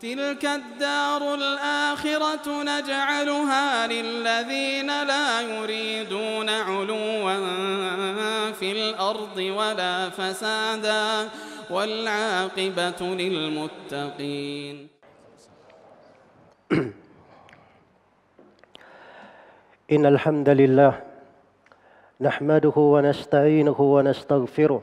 تلك الدار الآخرة نجعلها للذين لا يريدون علوا في الأرض ولا فسادا والعاقبة للمتقين. إن الحمد لله نحمده ونستعينه ونستغفره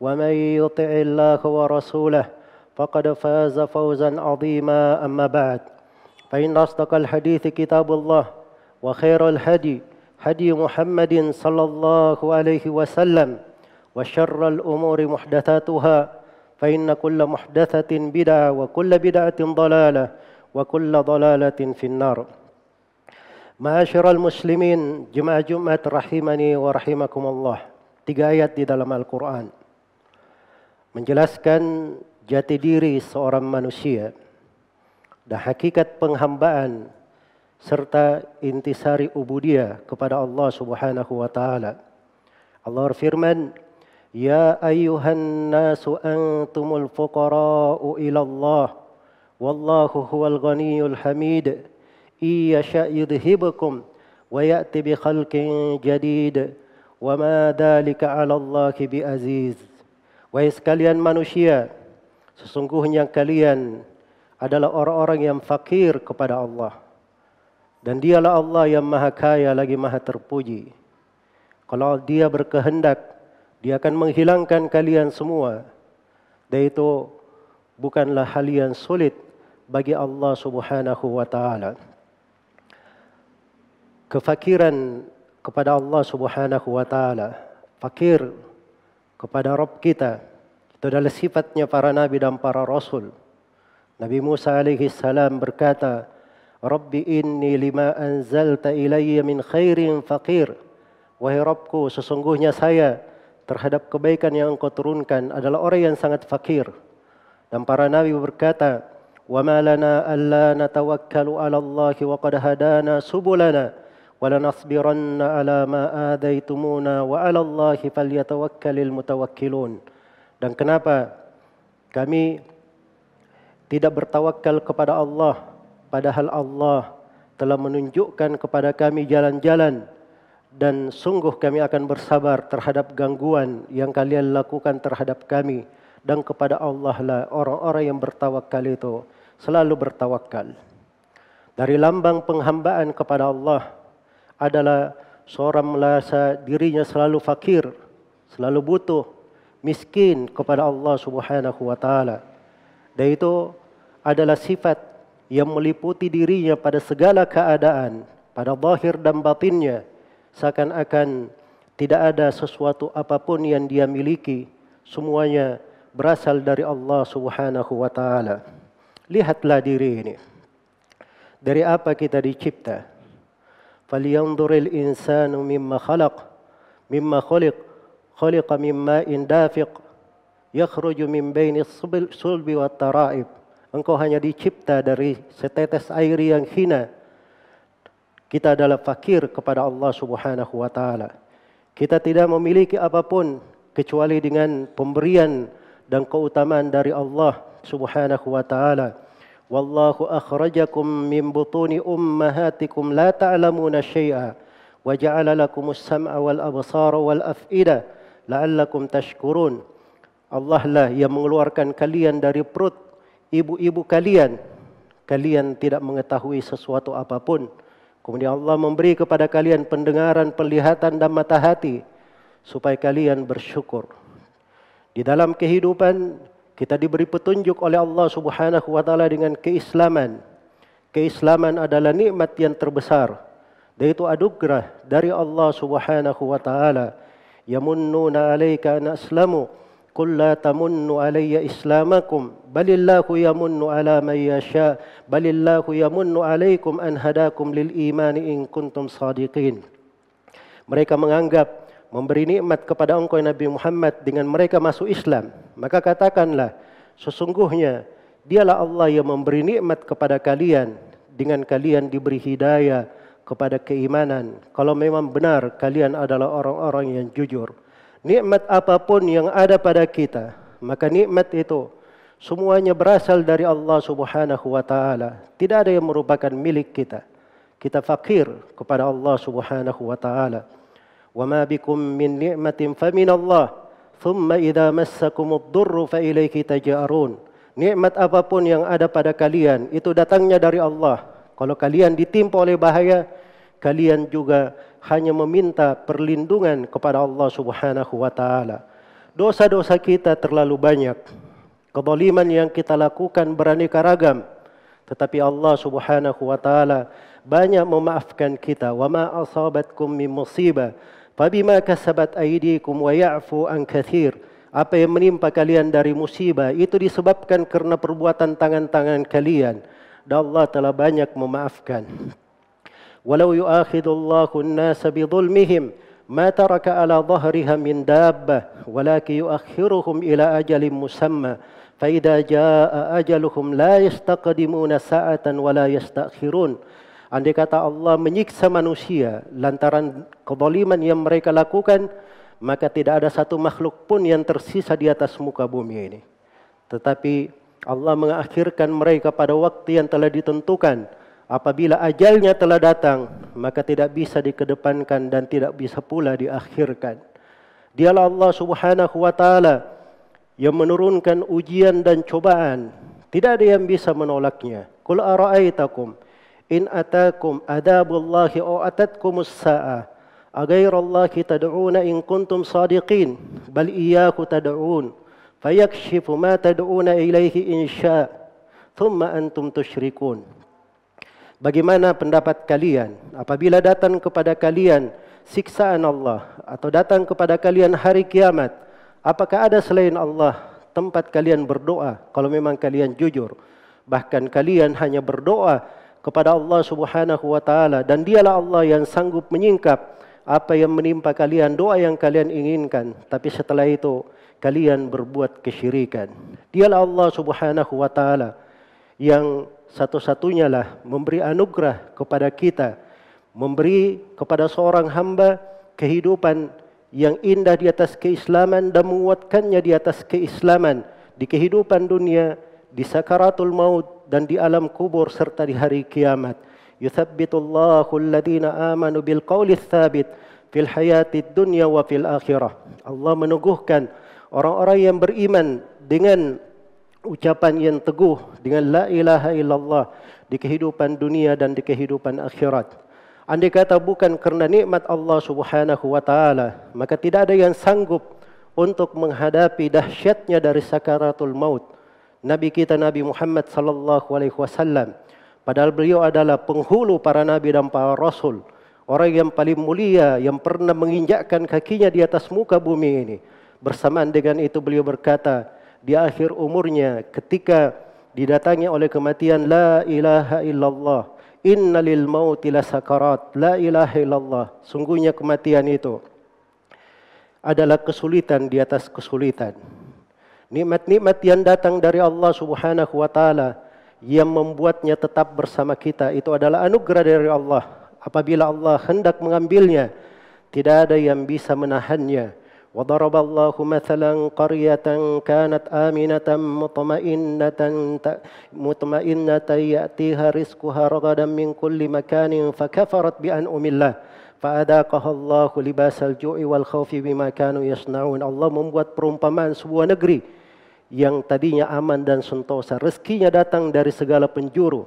ومن يطع الله ورسوله فقد فاز فوزا عظيما. أما بعد فإن أصدق الحديث كتاب الله وخير الهدي هدي محمد صلى الله عليه وسلم وشر الأمور محدثاتها فإن كل محدثة بدعة وكل بدعة ضلالة وكل ضلالة في النار. معاشر المسلمين جماعة جمعة رحمني ورحمكم الله. tiga di dalam Al-Quran menjelaskan jati diri seorang manusia dan hakikat penghambaan serta intisari ubudiyah kepada Allah Subhanahu wa taala. Allah berfirman, "Ya ayyuhan nasu antumul fuqara'u ila Allah, wallahu huwal ghaniyyul hamid. Iyasha yudhibukum wa ya'ti bi khalqin jadid, wa ma dhalika 'ala Allah bi aziz." Wahai sekalian manusia, sesungguhnya kalian adalah orang-orang yang fakir kepada Allah. Dan dialah Allah yang maha kaya lagi maha terpuji. Kalau dia berkehendak, dia akan menghilangkan kalian semua. Dan itu bukanlah hal yang sulit bagi Allah subhanahu wa ta'ala. Kefakiran kepada Allah subhanahu wa ta'ala. Fakir kepada Rob kita. Itu adalah sifatnya para nabi dan para rasul. Nabi Musa alaihi salam berkata, "Rabbi inni lima anzalta ilayya min khairin faqir." Wahai Rabbku, sesungguhnya saya terhadap kebaikan yang Engkau turunkan adalah orang yang sangat fakir. Dan para nabi berkata, "Wa ma lana alla natawakkalu 'ala Allah wa qad hadana subulana." ولنصبرن على ما آذيتمونا وعلى الله فليتوكل المتوكلون dan kenapa kami tidak bertawakal kepada Allah padahal Allah telah menunjukkan kepada kami jalan-jalan dan sungguh kami akan bersabar terhadap gangguan yang kalian lakukan terhadap kami dan kepada Allah lah orang-orang yang bertawakal itu selalu bertawakal dari lambang penghambaan kepada Allah adalah seorang merasa dirinya selalu fakir, selalu butuh, miskin kepada Allah Subhanahu wa taala. Dan itu adalah sifat yang meliputi dirinya pada segala keadaan, pada zahir dan batinnya, seakan-akan tidak ada sesuatu apa pun yang dia miliki, semuanya berasal dari Allah Subhanahu wa taala. Lihatlah diri ini. Dari apa kita dicipta? فلينظر الإنسان مما خلق مما خلق خلق من ماء دافق يخرج من بين الصلب والترائب Engkau hanya dicipta dari setetes air yang hina. Kita adalah fakir kepada Allah Subhanahu wa taala. Kita tidak memiliki apapun kecuali dengan pemberian dan keutamaan dari Allah Subhanahu wa taala. Wallahu akhrajakum min butuni ummahatikum la ta'lamuna syai'a wa ja'ala lakumus sam'a wal absara wal af'ida la'allakum tashkurun. Allah lah yang mengeluarkan kalian dari perut ibu-ibu kalian. Kalian tidak mengetahui sesuatu apa pun Kemudian Allah memberi kepada kalian pendengaran, penglihatan dan mata hati supaya kalian bersyukur. Di dalam kehidupan kita diberi petunjuk oleh Allah Subhanahu wa taala dengan keislaman. Keislaman adalah nikmat yang terbesar. Dan itu anugerah dari Allah Subhanahu wa taala. Yamunnuna 'alaika an aslamu قل لا تمنوا علي إسلامكم بل الله يمن على من يشاء بل الله يمن عليكم أن هداكم للإيمان إن كنتم صادقين mereka menganggap memberi nikmat kepada engkau Nabi Muhammad dengan mereka masuk Islam maka katakanlah sesungguhnya dialah Allah yang memberi nikmat kepada kalian dengan kalian diberi hidayah kepada keimanan kalau memang benar kalian adalah orang-orang yang jujur nikmat apa pun yang ada pada kita, maka nikmat itu semuanya berasal dari Allah Subhanahu wa taala. Tidak ada yang merupakan milik kita. Kita fakir kepada Allah Subhanahu wa taala. Bikum min ni'matin famin Allah. Thumma idza massakumud durru fa ilayhi taj'arun. Nikmat apa pun yang ada pada kalian itu datangnya dari Allah. Kalau kalian ditimpa oleh bahaya, kalian juga hanya meminta perlindungan kepada Allah Subhanahu wa taala. Dosa-dosa kita terlalu banyak. Kezaliman yang kita lakukan beraneka ragam. Tetapi Allah Subhanahu wa taala banyak memaafkan kita. Wa ma asabatkum min musibah Fabima kasabat aydikum wa ya'fu an kathir. Apa yang menimpa kalian dari musibah itu disebabkan karena perbuatan tangan-tangan kalian. Dan Allah telah banyak memaafkan. Walau yu'akhidullahu an-nasa bi dhulmihim ma taraka ala dhahriha min dabbah walakin yu'akhiruhum ila ajalin musamma fa idza jaa ajaluhum la yastaqdimuna sa'atan wa la yastakhirun. Andai kata Allah menyiksa manusia lantaran kezaliman yang mereka lakukan, maka tidak ada satu makhluk pun yang tersisa di atas muka bumi ini. Tetapi Allah mengakhirkan mereka pada waktu yang telah ditentukan. Apabila ajalnya telah datang maka tidak bisa dikedepankan dan tidak bisa pula diakhirkan. Dialah Allah Subhanahu wa taala yang menurunkan ujian dan cobaan. Tidak ada yang bisa menolaknya. Qul ara'aitakum in atakum adabullahi aw atatkumus sa'a aghairallahi tad'una in kuntum sadiqin bal iyyaku tad'un fayakshifu ma tad'una ilaihi in thumma antum tusyrikun Bagaimana pendapat kalian apabila datang kepada kalian siksaan Allah atau datang kepada kalian hari kiamat? Apakah ada selain Allah tempat kalian berdoa kalau memang kalian jujur? Bahkan kalian hanya berdoa kepada Allah Subhanahu wa taala dan dialah Allah yang sanggup menyingkap apa yang menimpa kalian, doa yang kalian inginkan. Tapi setelah itu kalian berbuat kesyirikan. Dialah Allah Subhanahu wa taala yang satu-satunya lah memberi anugerah kepada kita, memberi kepada seorang hamba kehidupan yang indah di atas keislaman dan menguatkannya di atas keislaman di kehidupan dunia, di sakaratul maut dan di alam kubur serta di hari kiamat. Yuthabbitullahu alladhina amanu bil qawli tsabit fil hayati dunya wa fil akhirah. Allah meneguhkan orang-orang yang beriman dengan ucapan yang teguh dengan la ilaha illallah di kehidupan dunia dan di kehidupan akhirat. Andai kata bukan kerana nikmat Allah Subhanahu wa taala, maka tidak ada yang sanggup untuk menghadapi dahsyatnya dari sakaratul maut. Nabi kita Nabi Muhammad sallallahu alaihi wasallam. Padahal beliau adalah penghulu para nabi dan para rasul, orang yang paling mulia yang pernah menginjakkan kakinya di atas muka bumi ini. Bersamaan dengan itu beliau berkata, di akhir umurnya ketika didatangi oleh kematian la ilaha illallah inna lil mauti la sakarat la ilaha illallah. Sungguhnya kematian itu adalah kesulitan di atas kesulitan nikmat-nikmat yang datang dari Allah Subhanahu wa taala yang membuatnya tetap bersama kita itu adalah anugerah dari Allah apabila Allah hendak mengambilnya tidak ada yang bisa menahannya وضرب الله مثلا قرية كانت آمنة مطمئنة مطمئنة يأتيها رزقها رغدا من كل مكان فكفرت بأنعم الله fa'adaqahallahu libasal ju'i wal khawfi bima kanu yasnaun. Allah membuat perumpamaan sebuah negeri yang tadinya aman dan sentosa, rezekinya datang dari segala penjuru.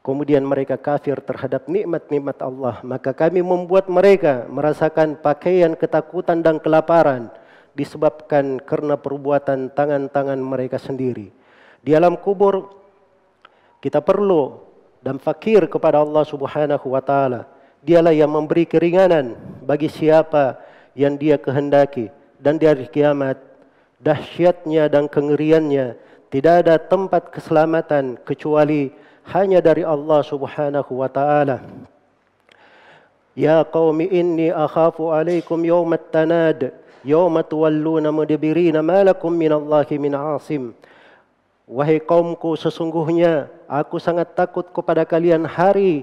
Kemudian mereka kafir terhadap nikmat-nikmat Allah, maka kami membuat mereka merasakan pakaian ketakutan dan kelaparan disebabkan karena perbuatan tangan-tangan mereka sendiri. Di alam kubur kita perlu dan fakir kepada Allah Subhanahu wa taala. Dialah yang memberi keringanan bagi siapa yang Dia kehendaki dan di hari kiamat dahsyatnya dan kengeriannya tidak ada tempat keselamatan kecuali hanya dari Allah Subhanahu wa taala. Ya qaumi inni akhafu alaikum yawmat tanad yawma tuwalluna mudbirina ma lakum minallahi min asim. Wahai kaumku sesungguhnya aku sangat takut kepada kalian hari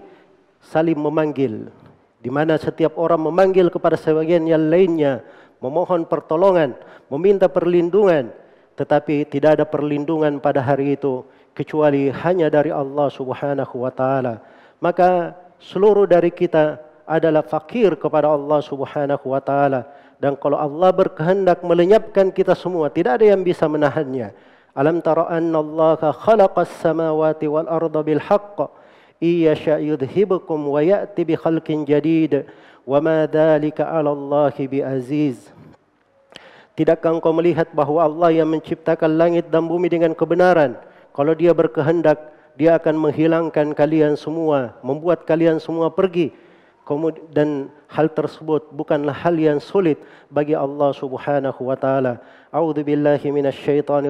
saling memanggil di mana setiap orang memanggil kepada sebagian yang lainnya memohon pertolongan, meminta perlindungan tetapi tidak ada perlindungan pada hari itu kecuali hanya dari Allah Subhanahu wa taala. Maka seluruh dari kita adalah fakir kepada Allah Subhanahu wa taala dan kalau Allah berkehendak melenyapkan kita semua tidak ada yang bisa menahannya. Alam tara anna Allah khalaqas samawati wal arda bil haqq iyasha yudhibukum wa ya'ti bi khalqin jadid wa ma dhalika 'ala bi aziz. Tidakkah engkau melihat bahawa Allah yang menciptakan langit dan bumi dengan kebenaran kalau dia berkehendak, dia akan menghilangkan kalian semua, membuat kalian semua pergi. Dan hal tersebut bukanlah hal yang sulit bagi Allah Subhanahu wa taala. A'udzu billahi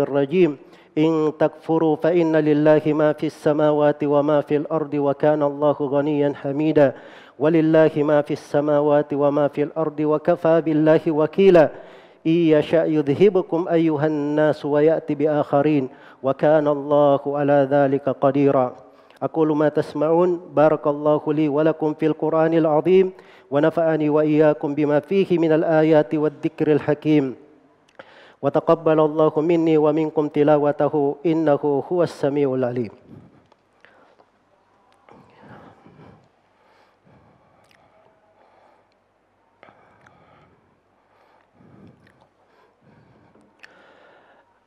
rajim. إن تكفروا فإن لله ما في السماوات وما في الأرض وكان الله غنيا حميدا. ولله ما في السماوات وما في الأرض وكفى بالله وكيلا. إن يشاء يذهبكم أيها الناس ويأتي بآخرين وكان الله على ذلك قديرا. أقول ما تسمعون. بارك الله لي ولكم في القرآن العظيم ونفعني وإياكم بما فيه من الآيات والذكر الحكيم. وتقبل الله مني ومنكم تلاوته إنه هو السميع العليم.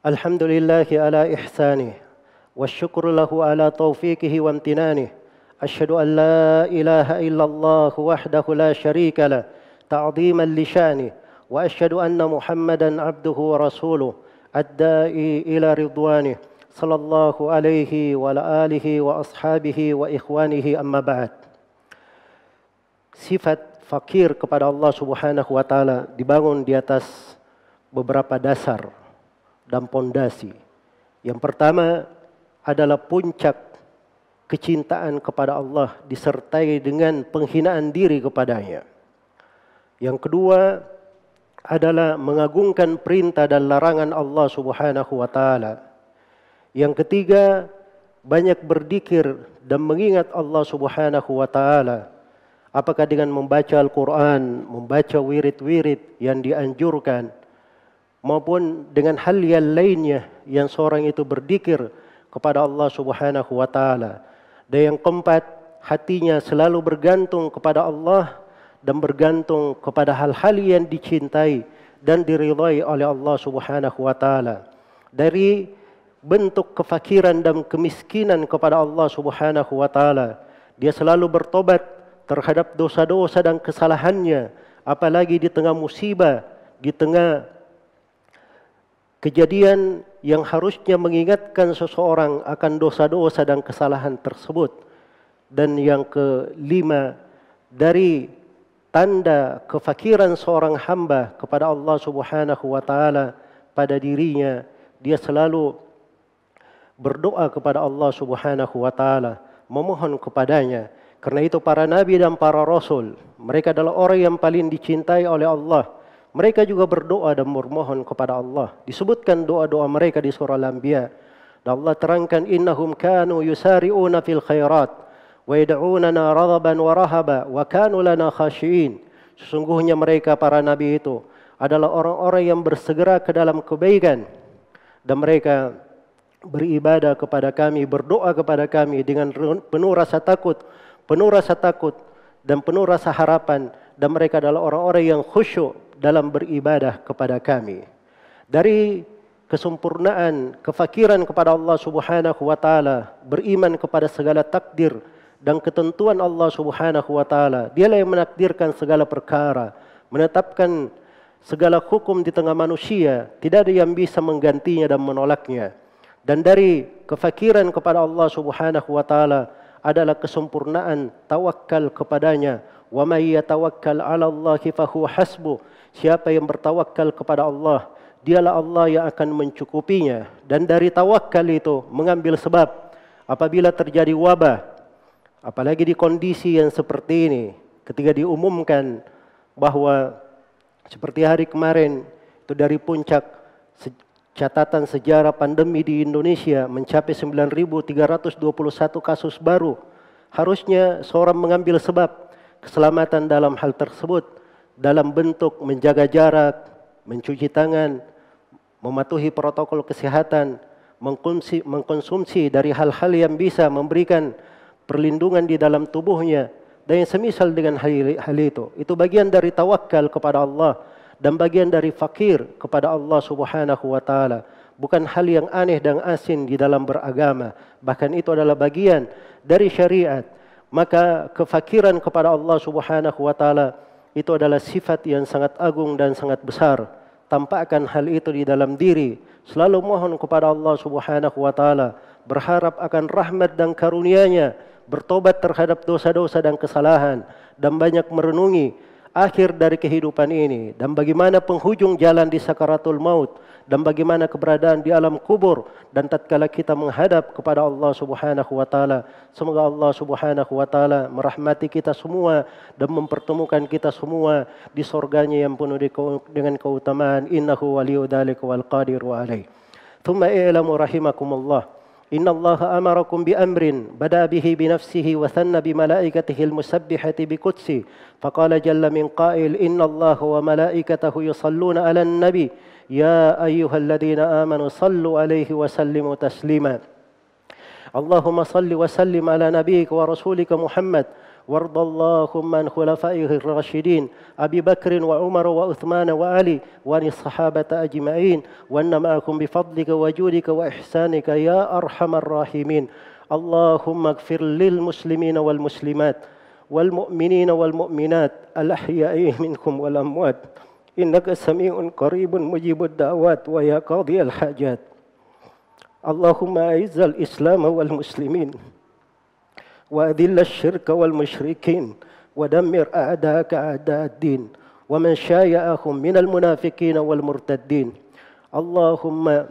الحمد لله على إحسانه والشكر له على توفيقه وامتنانه أشهد أن لا إله إلا الله وحده لا شريك له تعظيما لشانه وأشهد أن محمدا عبده ورسوله الدائي إلى رضوانه صلى الله عليه وعلى آله وأصحابه وإخوانه أما بعد sifat fakir kepada Allah Subhanahu wa taala dibangun di atas beberapa dasar dan pondasi. Yang pertama adalah puncak kecintaan kepada Allah disertai dengan penghinaan diri kepadanya. Yang kedua adalah mengagungkan perintah dan larangan Allah Subhanahu wa taala. Yang ketiga banyak berzikir dan mengingat Allah Subhanahu wa taala. Apakah dengan membaca Al-Quran, membaca wirid-wirid yang dianjurkan, maupun dengan hal yang lainnya yang seorang itu berzikir kepada Allah Subhanahu wa taala. Dan yang keempat, hatinya selalu bergantung kepada Allah dan bergantung kepada hal-hal yang dicintai dan diridhai oleh Allah Subhanahu wa taala. Dari bentuk kefakiran dan kemiskinan kepada Allah Subhanahu wa taala, dia selalu bertobat terhadap dosa-dosa dan kesalahannya, apalagi di tengah musibah, di tengah kejadian yang harusnya mengingatkan seseorang akan dosa-dosa dan kesalahan tersebut. Dan yang kelima, dari tanda kefakiran seorang hamba kepada Allah Subhanahu wa taala pada dirinya, dia selalu berdoa kepada Allah Subhanahu wa taala, memohon kepadanya. Karena itu para nabi dan para rasul, mereka adalah orang yang paling dicintai oleh Allah mereka juga berdoa dan bermohon kepada Allah. Disebutkan doa-doa mereka di surah Al-Anbiya. Dan Allah terangkan innahum kanu yusari'una fil khairat wa rahaba wa kanu lana khashiin. Sesungguhnya mereka para nabi itu adalah orang-orang yang bersegera ke dalam kebaikan dan mereka beribadah kepada kami, berdoa kepada kami dengan penuh rasa takut, penuh rasa takut dan penuh rasa harapan dan mereka adalah orang-orang yang khusyuk dalam beribadah kepada kami. Dari kesempurnaan, kefakiran kepada Allah Subhanahu wa taala, beriman kepada segala takdir dan ketentuan Allah Subhanahu wa taala. Dialah yang menakdirkan segala perkara, menetapkan segala hukum di tengah manusia, tidak ada yang bisa menggantinya dan menolaknya. Dan dari kefakiran kepada Allah Subhanahu wa taala adalah kesempurnaan tawakal kepadanya. Wa may yatawakkal 'ala Allah fahuwa hasbuh. Siapa yang bertawakal kepada Allah, dialah Allah yang akan mencukupinya dan dari tawakal itu mengambil sebab apabila terjadi wabah apalagi di kondisi yang seperti ini ketika diumumkan bahwa seperti hari kemarin itu dari puncak catatan sejarah pandemi di Indonesia mencapai 9.321 kasus baru harusnya seorang mengambil sebab keselamatan dalam hal tersebut dalam bentuk menjaga jarak mencuci tangan, mematuhi protokol kesehatan, mengkonsumsi, dari hal-hal yang bisa memberikan perlindungan di dalam tubuhnya dan yang semisal dengan hal, itu. Itu bagian dari tawakal kepada Allah dan bagian dari fakir kepada Allah Subhanahu wa taala. Bukan hal yang aneh dan asin di dalam beragama, bahkan itu adalah bagian dari syariat. Maka kefakiran kepada Allah Subhanahu wa taala itu adalah sifat yang sangat agung dan sangat besar. Tampakkan hal itu di dalam diri. Selalu mohon kepada Allah subhanahu wa ta'ala. Berharap akan rahmat dan karunia-Nya. Bertobat terhadap dosa-dosa dan kesalahan. Dan banyak merenungi akhir dari kehidupan ini. Dan bagaimana penghujung jalan di sakaratul maut dan bagaimana keberadaan di alam kubur dan tatkala kita menghadap kepada Allah Subhanahu wa taala semoga Allah Subhanahu wa taala merahmati kita semua dan mempertemukan kita semua di surganya yang penuh dengan keutamaan innahu waliyyu dzalika wal qadiru alaih thumma i'lamu rahimakumullah إن الله أمركم بأمر بدأ به بنفسه وثنى بملائكته المسبحة بقدسه. فقال جل من قائل إن الله وملائكته يصلون على النبي. يا أيها الذين آمنوا صلوا عليه وسلموا تسليما. اللهم صل وسلم على نبيك ورسولك محمد. وارض اللهم عن خلفائه الراشدين أبي بكر وعمر وعثمان وعلي وعن الصحابة أجمعين وأن معكم بفضلك وجودك وإحسانك يا أرحم الراحمين. اللهم اغفر للمسلمين والمسلمات والمؤمنين والمؤمنات الأحياء منكم والأموات. إنك سميع قريب مجيب الدعوات ويا قاضي الحاجات. اللهم أعز الإسلام والمسلمين. وأذل الشرك والمشركين ودمر أعداءك أعداء الدين ومن شايعهم من المنافقين والمرتدين. اللهم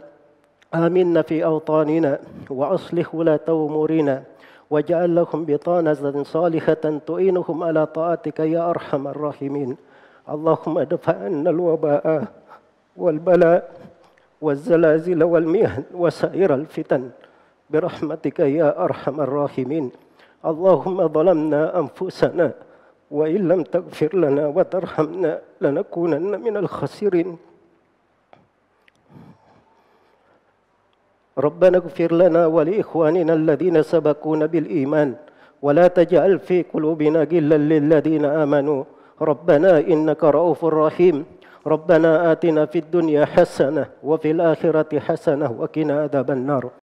آمنا في أوطاننا وأصلح ولاة أمورنا واجعل لهم بطانة صالحة تعينهم على طاعتك يا أرحم الراحمين. اللهم ادفع عنا الوباء والبلاء والزلازل والمهن وسائر الفتن برحمتك يا أرحم الراحمين. اللهم ظلمنا أنفسنا وإن لم تغفر لنا وترحمنا لنكونن من الخاسرين. ربنا اغفر لنا ولإخواننا الذين سبقونا بالإيمان ولا تجعل في قلوبنا غلا للذين آمنوا. ربنا إنك رؤوف رحيم. ربنا آتنا في الدنيا حسنة وفي الآخرة حسنة وقنا عذاب النار.